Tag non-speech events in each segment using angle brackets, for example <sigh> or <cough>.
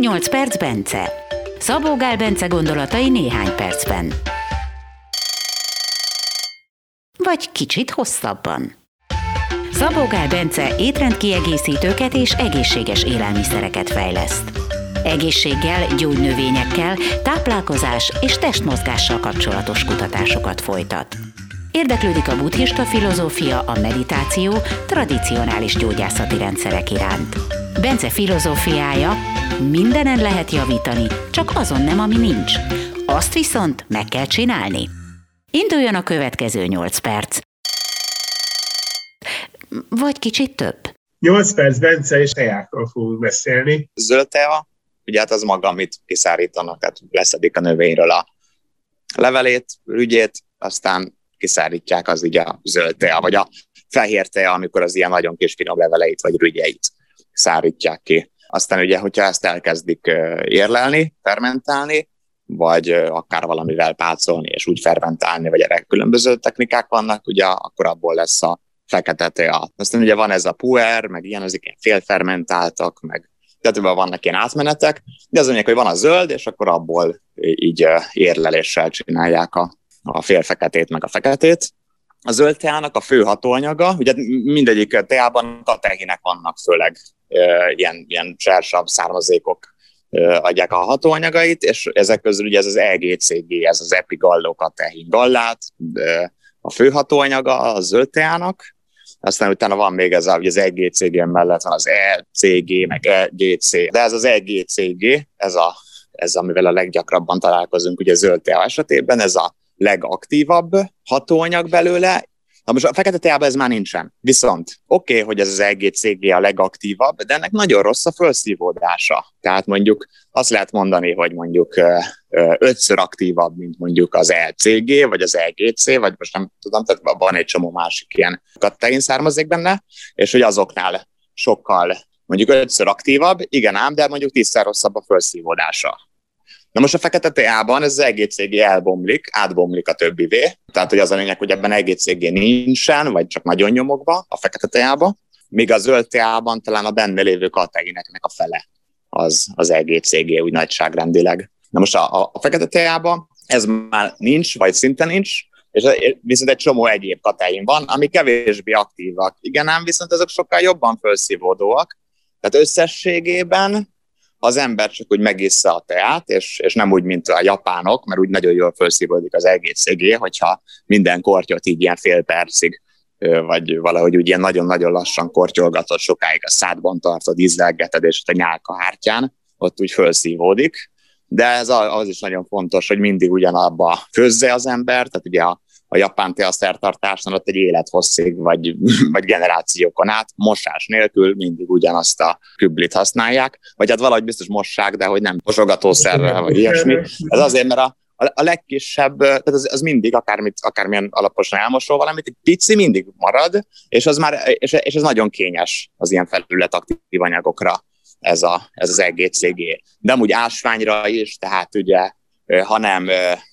8 perc Bence. Szabó Gál Bence gondolatai néhány percben. Vagy kicsit hosszabban. Szabó Gál Bence étrendkiegészítőket és egészséges élelmiszereket fejleszt. Egészséggel, gyógynövényekkel, táplálkozás és testmozgással kapcsolatos kutatásokat folytat. Érdeklődik a buddhista filozófia, a meditáció, tradicionális gyógyászati rendszerek iránt. Bence filozófiája, mindenen lehet javítani, csak azon nem, ami nincs. Azt viszont meg kell csinálni. Induljon a következő 8 perc. Vagy kicsit több. 8 perc Bence és tejákról fogunk beszélni. Zöld tea, ugye hát az maga, amit kiszárítanak, tehát leszedik a növényről a levelét, ügyét, aztán kiszárítják az ugye a zöld tea, vagy a fehér tea, amikor az ilyen nagyon kis finom leveleit vagy rügyeit szárítják ki. Aztán ugye, hogyha ezt elkezdik érlelni, fermentálni, vagy akár valamivel pácolni és úgy fermentálni, vagy erre különböző technikák vannak, ugye akkor abból lesz a fekete tea. Aztán ugye van ez a puer, meg ilyen, azok ilyen félfermentáltak, meg tehát vannak ilyen átmenetek, de az mondják, hogy van a zöld, és akkor abból így érleléssel csinálják a, a félfeketét, meg a feketét. A zöld teának a fő hatóanyaga, ugye mindegyik teában katehinek vannak főleg ilyen, ilyen csersabb származékok adják a hatóanyagait, és ezek közül ugye ez az EGCG, ez az epigallokatechin gallát, a fő hatóanyaga a zöld teának, aztán utána van még ez a, az EGCG mellett van az ECG, meg EGC, de ez az EGCG, ez, a, ez amivel a leggyakrabban találkozunk ugye zöld tea esetében, ez a legaktívabb hatóanyag belőle, Na most a fekete teában ez már nincsen. Viszont oké, okay, hogy ez az EGCG a legaktívabb, de ennek nagyon rossz a felszívódása. Tehát mondjuk azt lehet mondani, hogy mondjuk ötször aktívabb, mint mondjuk az ECG, vagy az EGC, vagy most nem tudom, tehát van egy csomó másik ilyen katein származik benne, és hogy azoknál sokkal mondjuk ötször aktívabb, igen ám, de mondjuk tízszer rosszabb a felszívódása. Na most a fekete teában ez az EGCG elbomlik, átbomlik a többivé, tehát hogy az a lényeg, hogy ebben EGCG nincsen, vagy csak nagyon nyomokba a fekete teába, míg a zöld teában talán a benne lévő kateineknek a fele az, az EGCG úgy nagyságrendileg. Na most a, a, fekete teában ez már nincs, vagy szinte nincs, és viszont egy csomó egyéb katein van, ami kevésbé aktívak. Igen, ám viszont azok sokkal jobban felszívódóak. Tehát összességében az ember csak úgy megissza a teát, és, és nem úgy, mint a japánok, mert úgy nagyon jól felszívódik az egész szegé, hogyha minden kortyot így ilyen fél percig vagy valahogy úgy ilyen nagyon-nagyon lassan kortyolgatod, sokáig a szádban tartod, ízlelgeted, és ott a nyálka hártyán, ott úgy felszívódik. De ez az is nagyon fontos, hogy mindig ugyanabba főzze az ember, tehát ugye a a japán teaszertartásnál ott egy élethosszig, vagy, <laughs> vagy generációkon át, mosás nélkül mindig ugyanazt a küblit használják, vagy hát valahogy biztos mossák, de hogy nem mosogatószerrel, vagy ilyesmi. Ez azért, mert a, a legkisebb, tehát az, az mindig, akármit, akármilyen alaposan elmosol valamit, egy pici mindig marad, és az már, és, és ez nagyon kényes az ilyen felület aktív anyagokra ez, a, ez az EGCG. De amúgy ásványra is, tehát ugye, hanem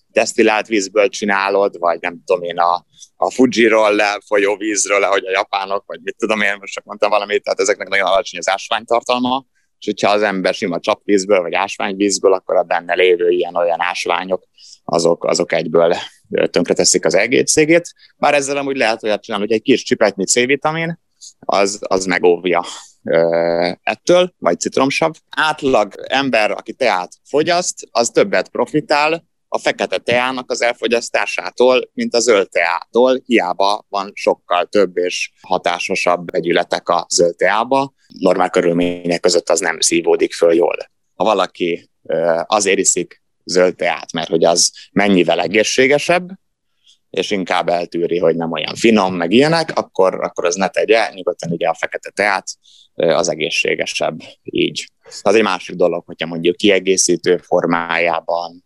desztillált vízből csinálod, vagy nem tudom én a, a Fuji-ról folyó vízről, ahogy a japánok, vagy mit tudom én, most csak mondtam valamit, tehát ezeknek nagyon alacsony az ásványtartalma, és hogyha az ember sima csapvízből, vagy ásványvízből, akkor a benne lévő ilyen-olyan ásványok, azok, azok egyből tönkreteszik az egészségét. Bár ezzel amúgy lehet olyat csinálni, hogy egy kis csipetnyi C-vitamin, az, az megóvja ettől, vagy citromsav. Átlag ember, aki teát fogyaszt, az többet profitál, a fekete teának az elfogyasztásától, mint a zöld teától, hiába van sokkal több és hatásosabb vegyületek a zöld teába, normál körülmények között az nem szívódik föl jól. Ha valaki azért iszik zöld teát, mert hogy az mennyivel egészségesebb, és inkább eltűri, hogy nem olyan finom, meg ilyenek, akkor, akkor az ne tegye, nyugodtan ugye a fekete teát, az egészségesebb így. Az egy másik dolog, hogyha mondjuk kiegészítő formájában,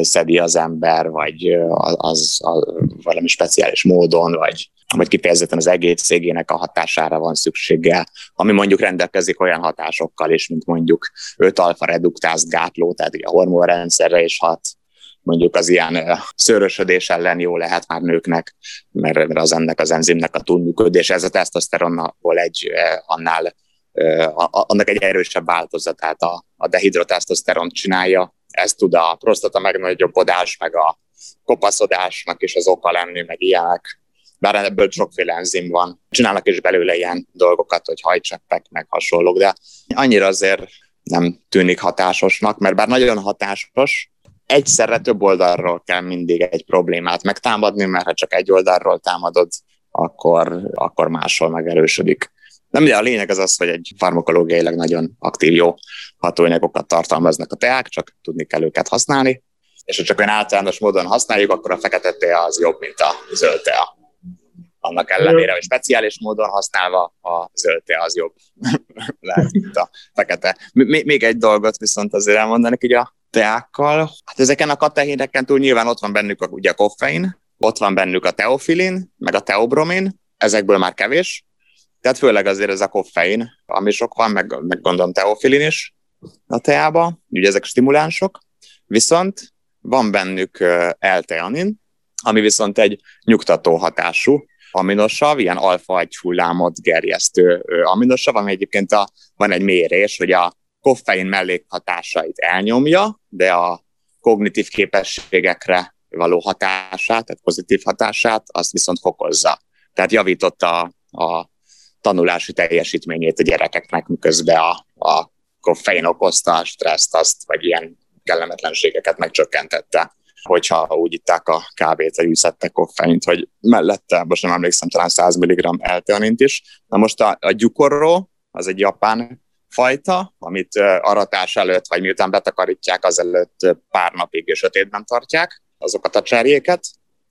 szedi az ember, vagy az, az, az valami speciális módon, vagy, vagy kifejezetten az egészségének a hatására van szüksége, ami mondjuk rendelkezik olyan hatásokkal is, mint mondjuk 5 alfa reduktáz gátló, tehát a hormonrendszerre is hat, mondjuk az ilyen szőrösödés ellen jó lehet már nőknek, mert az ennek az enzimnek a túlműködés, ez a tesztoszteronból egy annál annak egy erősebb változatát a, a dehidrotestoszteront csinálja, ez tud a prostata megnagyobbodás, meg a kopaszodásnak is az oka lenni, meg ilyenek. Bár ebből sokféle enzim van. Csinálnak is belőle ilyen dolgokat, hogy hajcseppek, meg hasonlók, de annyira azért nem tűnik hatásosnak, mert bár nagyon hatásos, egyszerre több oldalról kell mindig egy problémát megtámadni, mert ha csak egy oldalról támadod, akkor, akkor máshol megerősödik. Nem, de a lényeg az az, hogy egy farmakológiailag nagyon aktív jó hatóanyagokat tartalmaznak a teák, csak tudni kell őket használni, és ha csak olyan általános módon használjuk, akkor a fekete tea az jobb, mint a zöld tea. Annak ellenére, hogy speciális módon használva a zöld tea az jobb <laughs> lehet, mint a fekete. Még egy dolgot viszont azért elmondani hogy a teákkal. Hát ezeken a katehíneken túl nyilván ott van bennük a, ugye a koffein, ott van bennük a teofilin, meg a teobromin, ezekből már kevés, tehát főleg azért ez a koffein, ami sok van, meg, meg gondolom teofilin is a teába, ugye ezek stimulánsok, viszont van bennük L-teanin, ami viszont egy nyugtató hatású aminosav, ilyen alfa egy hullámot gerjesztő aminosav, ami egyébként a, van egy mérés, hogy a koffein mellékhatásait elnyomja, de a kognitív képességekre való hatását, tehát pozitív hatását, azt viszont fokozza. Tehát javította a, a tanulási teljesítményét a gyerekeknek, miközben a, a koffein okozta a stresszt, azt, vagy ilyen kellemetlenségeket megcsökkentette hogyha úgy itták a kávét, vagy üszettek koffeint, hogy mellette, most nem emlékszem, talán 100 mg elteanint is. Na most a, a gyukorró, az egy japán fajta, amit aratás előtt, vagy miután betakarítják, azelőtt pár napig sötétben tartják azokat a cserjéket,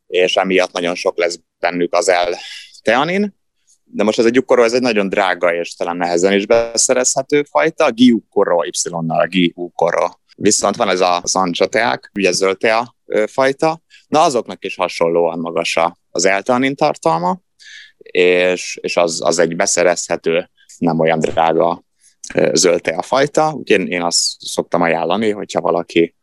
és emiatt nagyon sok lesz bennük az L-teanin, de most ez egy gyukoró, ez egy nagyon drága és talán nehezen is beszerezhető fajta, a giukoró, Y-nal, giukoró. Viszont van ez a szancsateák, ugye zöldtea fajta, na azoknak is hasonlóan magas az eltanin tartalma, és, és az, az egy beszerezhető, nem olyan drága zöldtea fajta, úgyhogy én, én azt szoktam ajánlani, hogyha valaki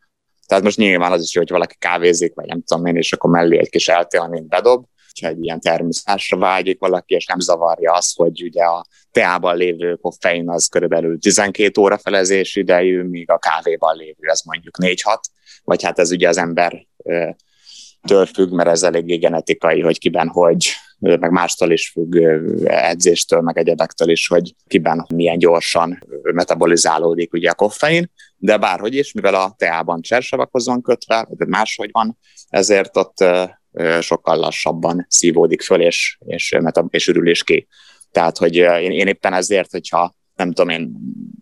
tehát most nyilván az is jó, hogy valaki kávézik, vagy nem tudom én, és akkor mellé egy kis elteanint bedob, hogyha egy ilyen természetesre vágyik valaki, és nem zavarja az, hogy ugye a teában lévő koffein az körülbelül 12 óra felezés idejű, míg a kávéban lévő az mondjuk 4-6, vagy hát ez ugye az ember től függ, mert ez eléggé genetikai, hogy kiben hogy, meg mástól is függ, edzéstől, meg egyedektől is, hogy kiben milyen gyorsan metabolizálódik ugye a koffein, de bárhogy is, mivel a teában csersavakhoz van kötve, vagy máshogy van, ezért ott sokkal lassabban szívódik föl, és, és, és ürülés ki. Tehát, hogy én, én éppen ezért, hogyha nem tudom én,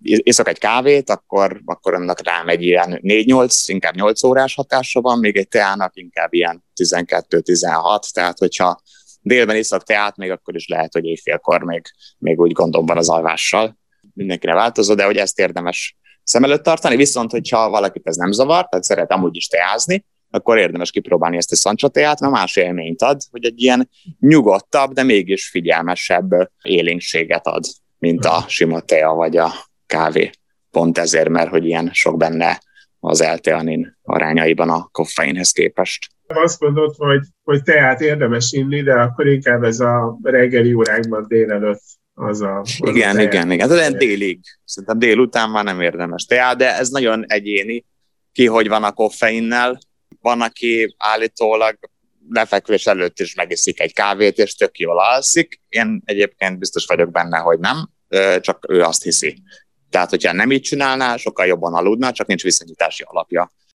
iszok egy kávét, akkor, akkor annak rám egy ilyen 4-8, inkább 8 órás hatása van, még egy teának inkább ilyen 12-16, tehát hogyha délben iszok teát, még akkor is lehet, hogy éjfélkor még, még úgy gondolom van az alvással. Mindenkire változó, de hogy ezt érdemes szem előtt tartani, viszont hogyha valakit ez nem zavar, tehát szeret amúgy is teázni, akkor érdemes kipróbálni ezt a szancsateát, mert más élményt ad, hogy egy ilyen nyugodtabb, de mégis figyelmesebb élénkséget ad, mint a sima tea vagy a kávé. Pont ezért, mert hogy ilyen sok benne az elteanin arányaiban a koffeinhez képest. Azt mondod, hogy, hogy teát érdemes inni, de akkor inkább ez a reggeli órákban délelőtt az a... Az igen, a igen, igen. Ez olyan délig. Szerintem délután már nem érdemes teát, de ez nagyon egyéni, ki hogy van a koffeinnel. Van, aki állítólag lefekvés előtt is megiszik egy kávét, és tök jól alszik. Én egyébként biztos vagyok benne, hogy nem, csak ő azt hiszi. Tehát, hogyha nem így csinálná, sokkal jobban aludna, csak nincs viszonyítási alapja.